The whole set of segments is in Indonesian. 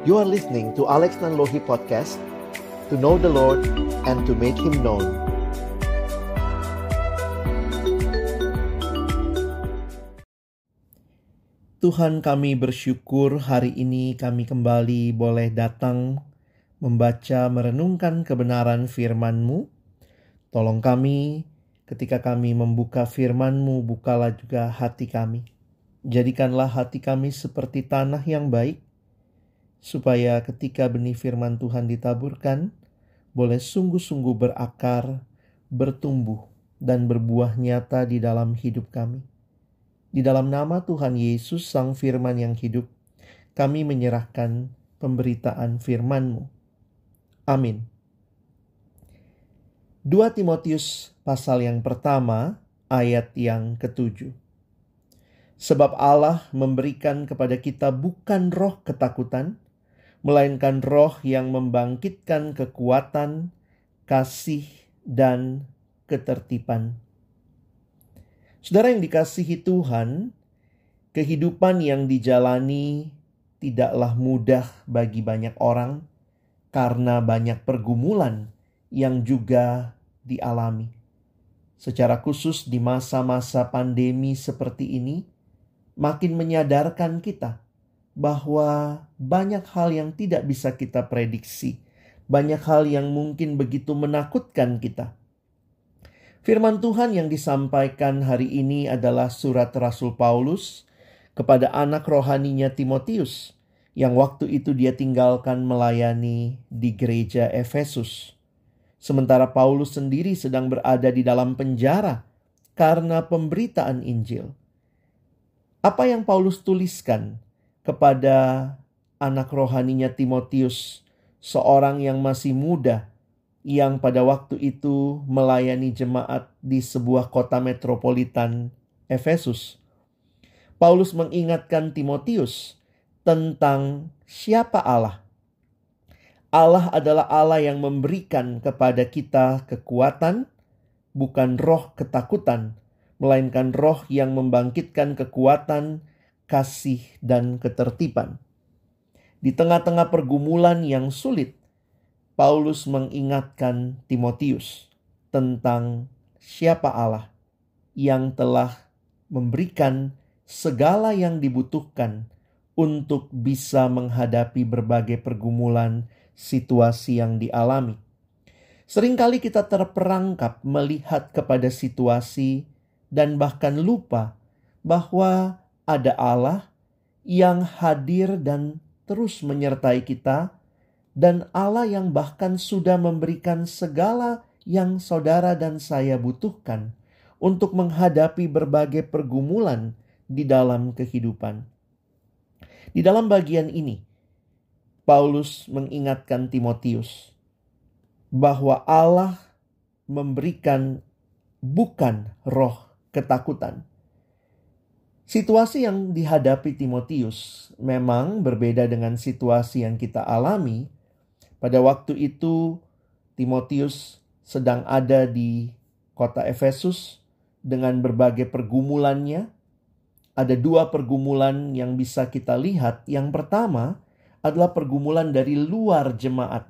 You are listening to Alex Nanlohi Podcast To know the Lord and to make Him known Tuhan kami bersyukur hari ini kami kembali boleh datang membaca merenungkan kebenaran firman-Mu. Tolong kami ketika kami membuka firman-Mu, bukalah juga hati kami. Jadikanlah hati kami seperti tanah yang baik, supaya ketika benih firman Tuhan ditaburkan, boleh sungguh-sungguh berakar, bertumbuh, dan berbuah nyata di dalam hidup kami. Di dalam nama Tuhan Yesus Sang Firman yang hidup, kami menyerahkan pemberitaan firman-Mu. Amin. 2 Timotius pasal yang pertama ayat yang ketujuh. Sebab Allah memberikan kepada kita bukan roh ketakutan, melainkan roh yang membangkitkan kekuatan, kasih, dan ketertiban. Saudara yang dikasihi Tuhan, kehidupan yang dijalani tidaklah mudah bagi banyak orang karena banyak pergumulan yang juga dialami. Secara khusus di masa-masa pandemi seperti ini, makin menyadarkan kita bahwa banyak hal yang tidak bisa kita prediksi, banyak hal yang mungkin begitu menakutkan kita Firman Tuhan yang disampaikan hari ini adalah surat Rasul Paulus kepada anak rohaninya Timotius yang waktu itu dia tinggalkan melayani di gereja Efesus. Sementara Paulus sendiri sedang berada di dalam penjara karena pemberitaan Injil. Apa yang Paulus tuliskan kepada anak rohaninya Timotius, seorang yang masih muda yang pada waktu itu melayani jemaat di sebuah kota metropolitan Efesus. Paulus mengingatkan Timotius tentang siapa Allah. Allah adalah Allah yang memberikan kepada kita kekuatan, bukan roh ketakutan, melainkan roh yang membangkitkan kekuatan, kasih, dan ketertiban. Di tengah-tengah pergumulan yang sulit, Paulus mengingatkan Timotius tentang siapa Allah yang telah memberikan segala yang dibutuhkan untuk bisa menghadapi berbagai pergumulan situasi yang dialami. Seringkali kita terperangkap melihat kepada situasi dan bahkan lupa bahwa ada Allah yang hadir dan terus menyertai kita dan Allah yang bahkan sudah memberikan segala yang saudara dan saya butuhkan untuk menghadapi berbagai pergumulan di dalam kehidupan. Di dalam bagian ini, Paulus mengingatkan Timotius bahwa Allah memberikan bukan roh ketakutan. Situasi yang dihadapi Timotius memang berbeda dengan situasi yang kita alami pada waktu itu Timotius sedang ada di kota Efesus dengan berbagai pergumulannya. Ada dua pergumulan yang bisa kita lihat. Yang pertama adalah pergumulan dari luar jemaat.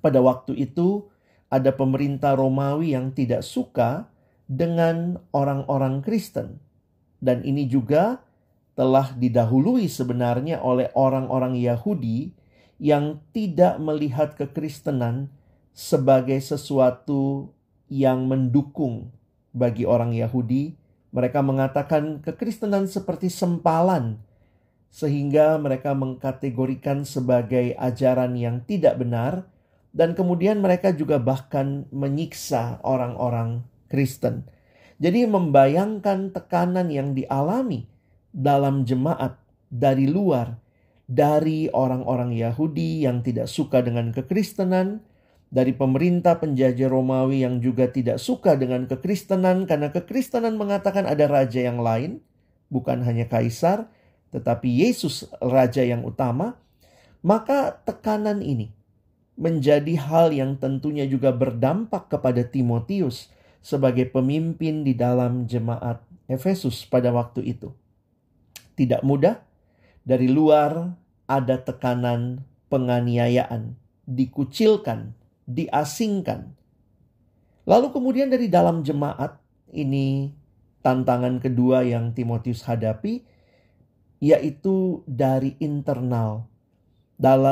Pada waktu itu ada pemerintah Romawi yang tidak suka dengan orang-orang Kristen. Dan ini juga telah didahului sebenarnya oleh orang-orang Yahudi yang tidak melihat kekristenan sebagai sesuatu yang mendukung bagi orang Yahudi. Mereka mengatakan kekristenan seperti sempalan, sehingga mereka mengkategorikan sebagai ajaran yang tidak benar, dan kemudian mereka juga bahkan menyiksa orang-orang Kristen. Jadi, membayangkan tekanan yang dialami dalam jemaat dari luar dari orang-orang Yahudi yang tidak suka dengan kekristenan, dari pemerintah penjajah Romawi yang juga tidak suka dengan kekristenan karena kekristenan mengatakan ada raja yang lain, bukan hanya kaisar, tetapi Yesus raja yang utama, maka tekanan ini menjadi hal yang tentunya juga berdampak kepada Timotius sebagai pemimpin di dalam jemaat Efesus pada waktu itu. Tidak mudah dari luar ada tekanan penganiayaan, dikucilkan, diasingkan. Lalu kemudian dari dalam jemaat ini tantangan kedua yang Timotius hadapi yaitu dari internal.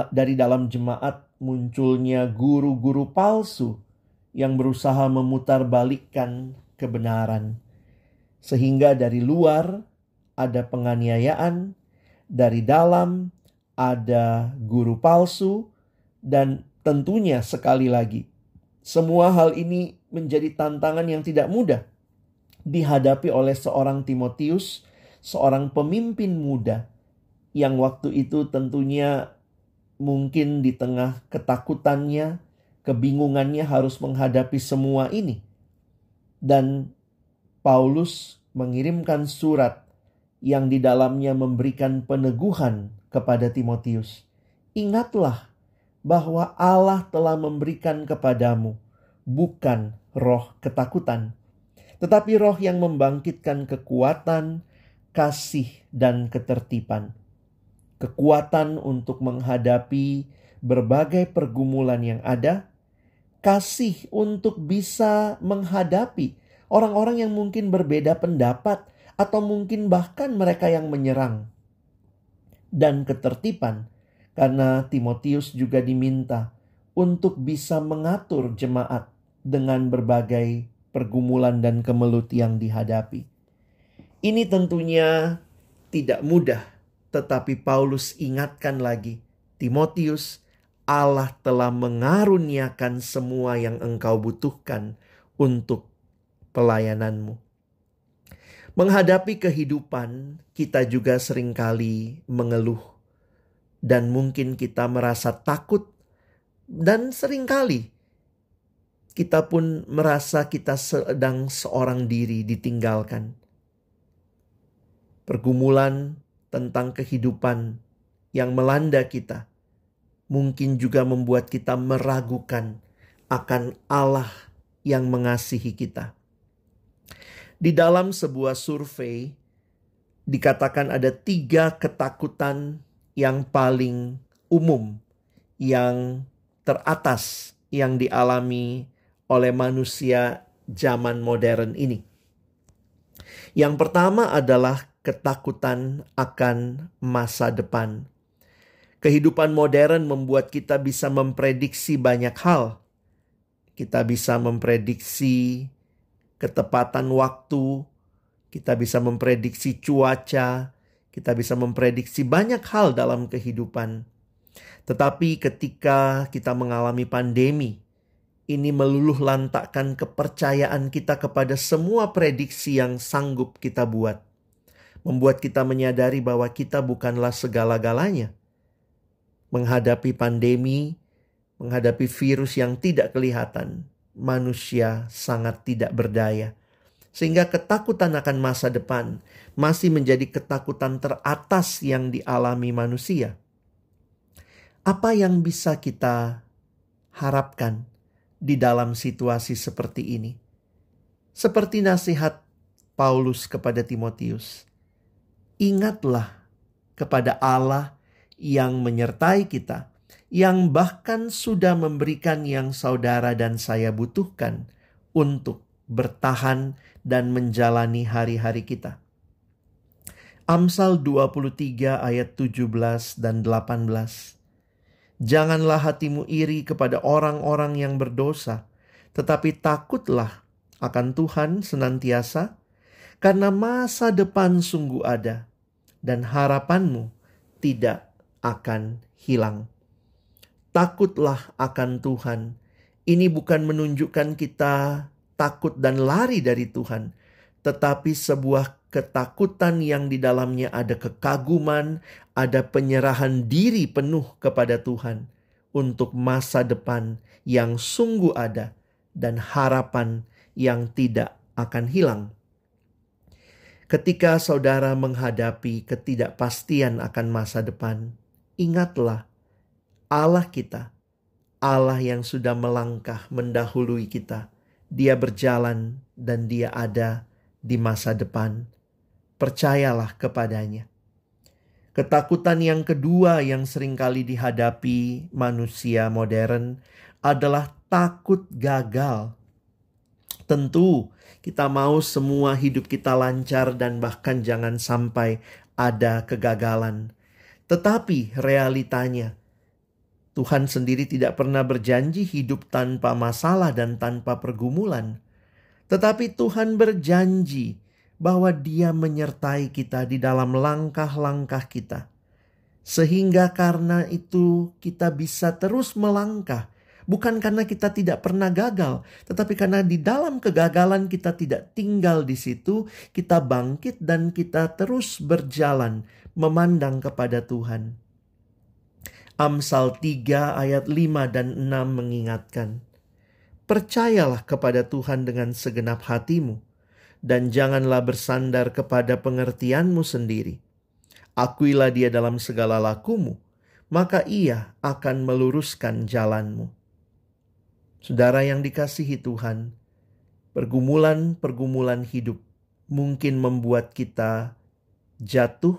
Dari dalam jemaat munculnya guru-guru palsu yang berusaha memutarbalikkan kebenaran. Sehingga dari luar ada penganiayaan, dari dalam ada guru palsu, dan tentunya sekali lagi, semua hal ini menjadi tantangan yang tidak mudah dihadapi oleh seorang Timotius, seorang pemimpin muda yang waktu itu tentunya mungkin di tengah ketakutannya, kebingungannya harus menghadapi semua ini. Dan Paulus mengirimkan surat yang di dalamnya memberikan peneguhan kepada Timotius. Ingatlah bahwa Allah telah memberikan kepadamu bukan roh ketakutan, tetapi roh yang membangkitkan kekuatan, kasih, dan ketertiban. Kekuatan untuk menghadapi berbagai pergumulan yang ada, kasih untuk bisa menghadapi orang-orang yang mungkin berbeda pendapat, atau mungkin bahkan mereka yang menyerang, dan ketertiban, karena Timotius juga diminta untuk bisa mengatur jemaat dengan berbagai pergumulan dan kemelut yang dihadapi. Ini tentunya tidak mudah, tetapi Paulus ingatkan lagi, Timotius, Allah telah mengaruniakan semua yang engkau butuhkan untuk pelayananmu. Menghadapi kehidupan, kita juga sering kali mengeluh, dan mungkin kita merasa takut, dan sering kali kita pun merasa kita sedang seorang diri ditinggalkan. Pergumulan tentang kehidupan yang melanda kita mungkin juga membuat kita meragukan akan Allah yang mengasihi kita. Di dalam sebuah survei, dikatakan ada tiga ketakutan yang paling umum, yang teratas, yang dialami oleh manusia zaman modern ini. Yang pertama adalah ketakutan akan masa depan. Kehidupan modern membuat kita bisa memprediksi banyak hal. Kita bisa memprediksi ketepatan waktu, kita bisa memprediksi cuaca, kita bisa memprediksi banyak hal dalam kehidupan. Tetapi ketika kita mengalami pandemi, ini meluluh lantakkan kepercayaan kita kepada semua prediksi yang sanggup kita buat. Membuat kita menyadari bahwa kita bukanlah segala-galanya. Menghadapi pandemi, menghadapi virus yang tidak kelihatan, manusia sangat tidak berdaya. Sehingga ketakutan akan masa depan masih menjadi ketakutan teratas yang dialami manusia. Apa yang bisa kita harapkan di dalam situasi seperti ini. Seperti nasihat Paulus kepada Timotius, ingatlah kepada Allah yang menyertai kita, yang bahkan sudah memberikan yang saudara dan saya butuhkan untuk bertahan dan menjalani hari-hari kita. Amsal 23 ayat 17 dan 18. Janganlah hatimu iri kepada orang-orang yang berdosa, tetapi takutlah akan Tuhan senantiasa, karena masa depan sungguh ada, dan harapanmu tidak akan hilang. Takutlah akan Tuhan. Ini bukan menunjukkan kita takut dan lari dari Tuhan, tetapi sebuah ketakutan yang di dalamnya ada kekaguman, ada penyerahan diri penuh kepada Tuhan untuk masa depan yang sungguh ada dan harapan yang tidak akan hilang. Ketika saudara menghadapi ketidakpastian akan masa depan, ingatlah Allah kita, Allah yang sudah melangkah mendahului kita. Dia berjalan dan dia ada di masa depan percayalah kepadanya. Ketakutan yang kedua yang sering kali dihadapi manusia modern adalah takut gagal. Tentu, kita mau semua hidup kita lancar dan bahkan jangan sampai ada kegagalan. Tetapi realitanya, Tuhan sendiri tidak pernah berjanji hidup tanpa masalah dan tanpa pergumulan. Tetapi Tuhan berjanji bahwa Dia menyertai kita di dalam langkah-langkah kita, sehingga karena itu kita bisa terus melangkah. Bukan karena kita tidak pernah gagal, tetapi karena di dalam kegagalan kita tidak tinggal di situ, kita bangkit dan kita terus berjalan memandang kepada Tuhan. Amsal 3 ayat 5 dan 6 mengingatkan, Percayalah kepada Tuhan dengan segenap hatimu, dan janganlah bersandar kepada pengertianmu sendiri. Akuilah dia dalam segala lakumu, maka ia akan meluruskan jalanmu. Saudara yang dikasihi Tuhan, pergumulan-pergumulan hidup mungkin membuat kita jatuh,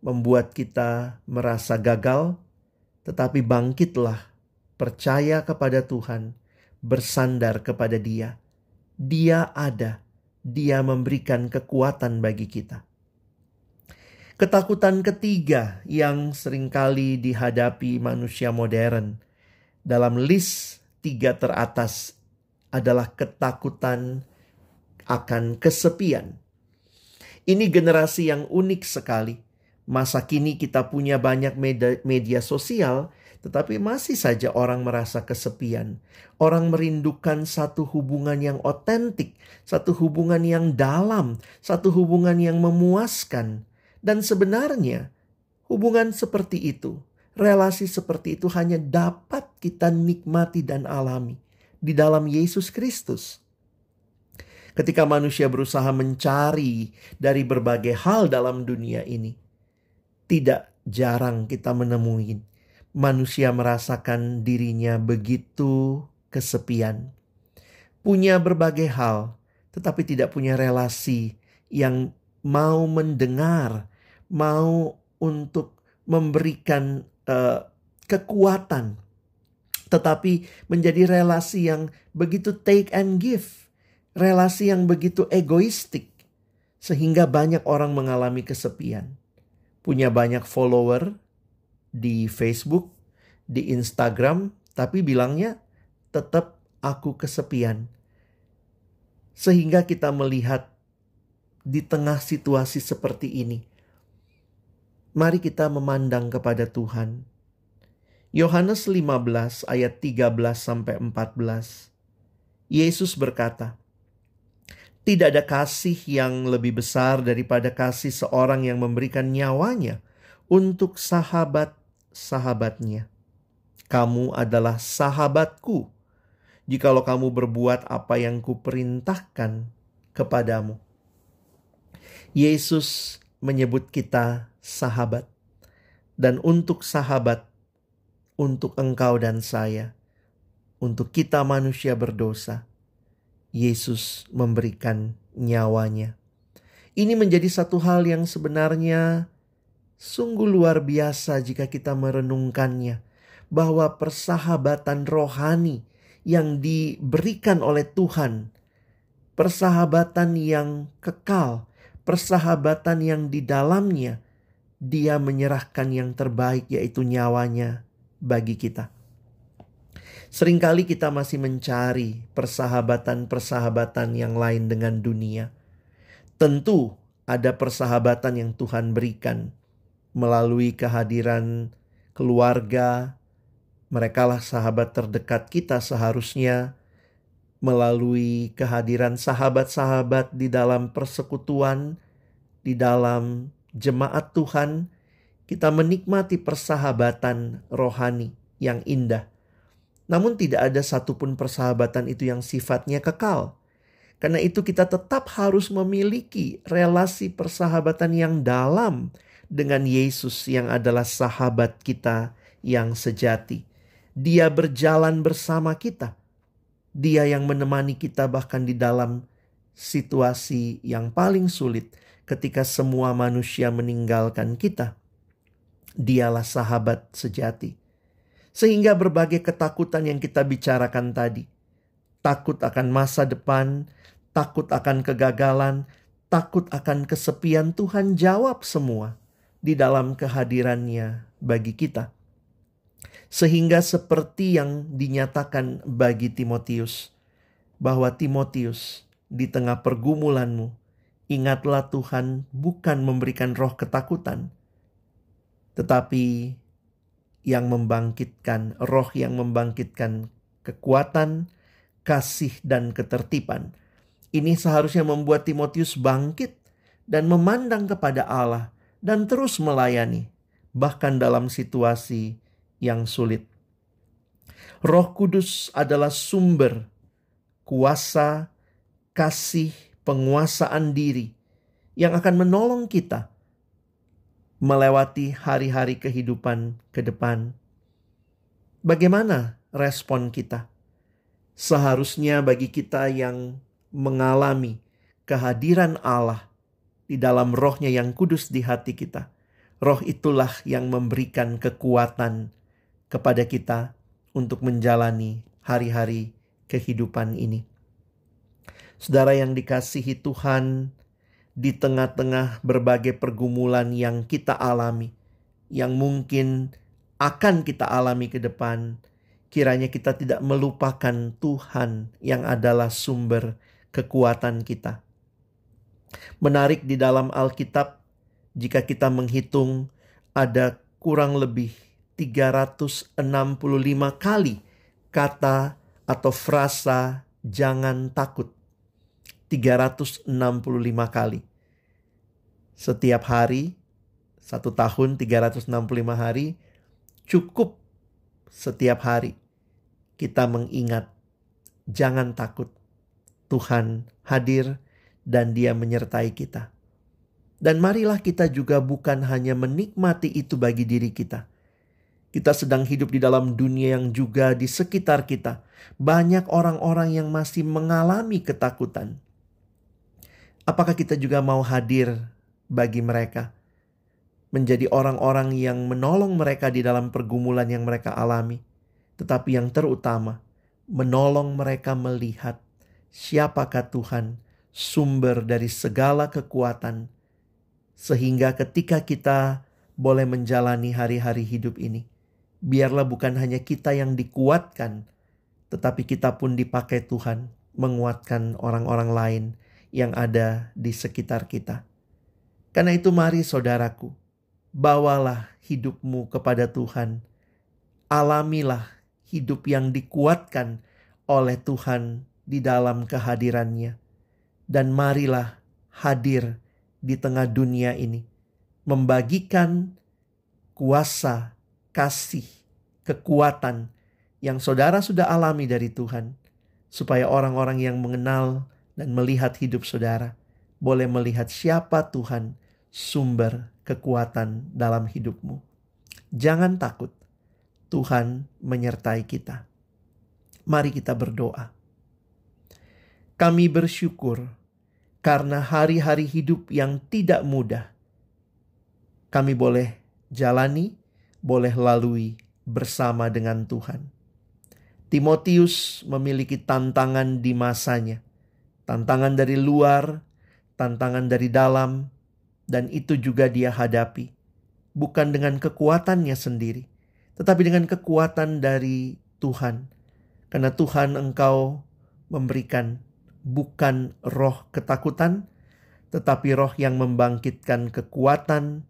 membuat kita merasa gagal, tetapi bangkitlah, percaya kepada Tuhan, bersandar kepada Dia. Dia ada, dia memberikan kekuatan bagi kita. Ketakutan ketiga yang sering kali dihadapi manusia modern dalam list tiga teratas adalah ketakutan akan kesepian. Ini generasi yang unik sekali. Masa kini kita punya banyak media, media sosial tetapi masih saja orang merasa kesepian. Orang merindukan satu hubungan yang otentik, satu hubungan yang dalam, satu hubungan yang memuaskan. Dan sebenarnya, hubungan seperti itu, relasi seperti itu hanya dapat kita nikmati dan alami di dalam Yesus Kristus. Ketika manusia berusaha mencari dari berbagai hal dalam dunia ini, tidak jarang kita menemui manusia merasakan dirinya begitu kesepian. Punya berbagai hal, tetapi tidak punya relasi yang mau mendengar, mau untuk memberikan uh, kekuatan, tetapi menjadi relasi yang begitu take and give, relasi yang begitu egoistik, sehingga banyak orang mengalami kesepian. Punya banyak follower, di Facebook, di Instagram, tapi bilangnya tetap aku kesepian. Sehingga kita melihat di tengah situasi seperti ini, mari kita memandang kepada Tuhan. Yohanes 15 ayat 13 sampai 14. Yesus berkata, tidak ada kasih yang lebih besar daripada kasih seorang yang memberikan nyawanya untuk sahabat sahabatnya. Kamu adalah sahabatku, jikalau kamu berbuat apa yang kuperintahkan kepadamu. Yesus menyebut kita sahabat, dan untuk sahabat, untuk engkau dan saya, untuk kita manusia berdosa, Yesus memberikan nyawanya. Ini menjadi satu hal yang sebenarnya Sungguh luar biasa jika kita merenungkannya, bahwa persahabatan rohani yang diberikan oleh Tuhan, persahabatan yang kekal, persahabatan yang di dalamnya Dia menyerahkan yang terbaik, yaitu nyawanya bagi kita. Seringkali kita masih mencari persahabatan-persahabatan yang lain dengan dunia. Tentu ada persahabatan yang Tuhan berikan melalui kehadiran keluarga. Merekalah sahabat terdekat kita seharusnya melalui kehadiran sahabat-sahabat di dalam persekutuan, di dalam jemaat Tuhan, kita menikmati persahabatan rohani yang indah. Namun tidak ada satupun persahabatan itu yang sifatnya kekal. Karena itu kita tetap harus memiliki relasi persahabatan yang dalam dengan Yesus yang adalah sahabat kita yang sejati. Dia berjalan bersama kita. Dia yang menemani kita bahkan di dalam situasi yang paling sulit ketika semua manusia meninggalkan kita. Dialah sahabat sejati. Sehingga berbagai ketakutan yang kita bicarakan tadi, takut akan masa depan, takut akan kegagalan, takut akan kesepian, Tuhan jawab semua di dalam kehadirannya bagi kita. Sehingga seperti yang dinyatakan bagi Timotius, bahwa Timotius di tengah pergumulanmu, ingatlah Tuhan bukan memberikan roh ketakutan, tetapi yang membangkitkan, roh yang membangkitkan kekuatan, kasih, dan ketertiban. Ini seharusnya membuat Timotius bangkit dan memandang kepada Allah dan terus melayani, bahkan dalam situasi yang sulit. Roh Kudus adalah sumber kuasa, kasih, penguasaan diri yang akan menolong kita melewati hari-hari kehidupan ke depan. Bagaimana respon kita? Seharusnya bagi kita yang mengalami kehadiran Allah di dalam rohnya yang kudus di hati kita. Roh itulah yang memberikan kekuatan kepada kita untuk menjalani hari-hari kehidupan ini. Saudara yang dikasihi Tuhan, di tengah-tengah berbagai pergumulan yang kita alami, yang mungkin akan kita alami ke depan, kiranya kita tidak melupakan Tuhan yang adalah sumber kekuatan kita. Menarik di dalam Alkitab, jika kita menghitung ada kurang lebih 365 kali kata atau frasa jangan takut. 365 kali. Setiap hari, satu tahun 365 hari, cukup setiap hari kita mengingat, jangan takut. Tuhan hadir dan dia menyertai kita. Dan marilah kita juga bukan hanya menikmati itu bagi diri kita, kita sedang hidup di dalam dunia yang juga di sekitar kita. Banyak orang-orang yang masih mengalami ketakutan. Apakah kita juga mau hadir bagi mereka? Menjadi orang-orang yang menolong mereka di dalam pergumulan yang mereka alami. Tetapi yang terutama, menolong mereka melihat siapakah Tuhan, sumber dari segala kekuatan. Sehingga ketika kita boleh menjalani hari-hari hidup ini, biarlah bukan hanya kita yang dikuatkan, tetapi kita pun dipakai Tuhan menguatkan orang-orang lain yang ada di sekitar kita. Karena itu mari saudaraku, bawalah hidupmu kepada Tuhan. Alamilah hidup yang dikuatkan oleh Tuhan di dalam kehadirannya. Dan marilah hadir di tengah dunia ini. Membagikan kuasa kasih, kekuatan yang saudara sudah alami dari Tuhan, supaya orang-orang yang mengenal dan melihat hidup saudara boleh melihat siapa Tuhan, sumber kekuatan dalam hidupmu. Jangan takut, Tuhan menyertai kita. Mari kita berdoa. Kami bersyukur karena hari-hari hidup yang tidak mudah kami boleh jalani boleh lalui bersama dengan Tuhan. Timotius memiliki tantangan di masanya, tantangan dari luar, tantangan dari dalam, dan itu juga dia hadapi, bukan dengan kekuatannya sendiri, tetapi dengan kekuatan dari Tuhan, karena Tuhan Engkau memberikan bukan roh ketakutan, tetapi roh yang membangkitkan kekuatan,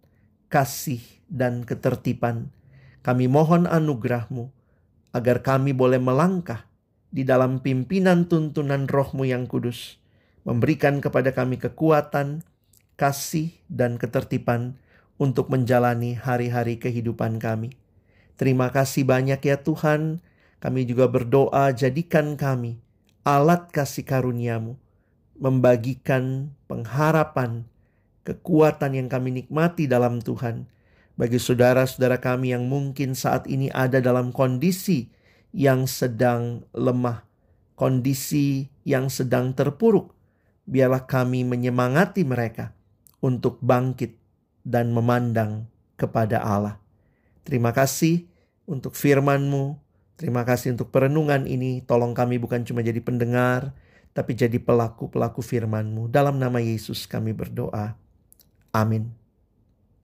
kasih, dan ketertiban. Kami mohon anugerahmu agar kami boleh melangkah di dalam pimpinan tuntunan rohmu yang kudus. Memberikan kepada kami kekuatan, kasih, dan ketertiban untuk menjalani hari-hari kehidupan kami. Terima kasih banyak ya Tuhan. Kami juga berdoa jadikan kami alat kasih karuniamu. Membagikan pengharapan, kekuatan yang kami nikmati dalam Tuhan. Bagi saudara-saudara kami yang mungkin saat ini ada dalam kondisi yang sedang lemah, kondisi yang sedang terpuruk, biarlah kami menyemangati mereka untuk bangkit dan memandang kepada Allah. Terima kasih untuk firman-Mu. Terima kasih untuk perenungan ini. Tolong kami bukan cuma jadi pendengar, tapi jadi pelaku-pelaku firman-Mu. Dalam nama Yesus kami berdoa. Amin.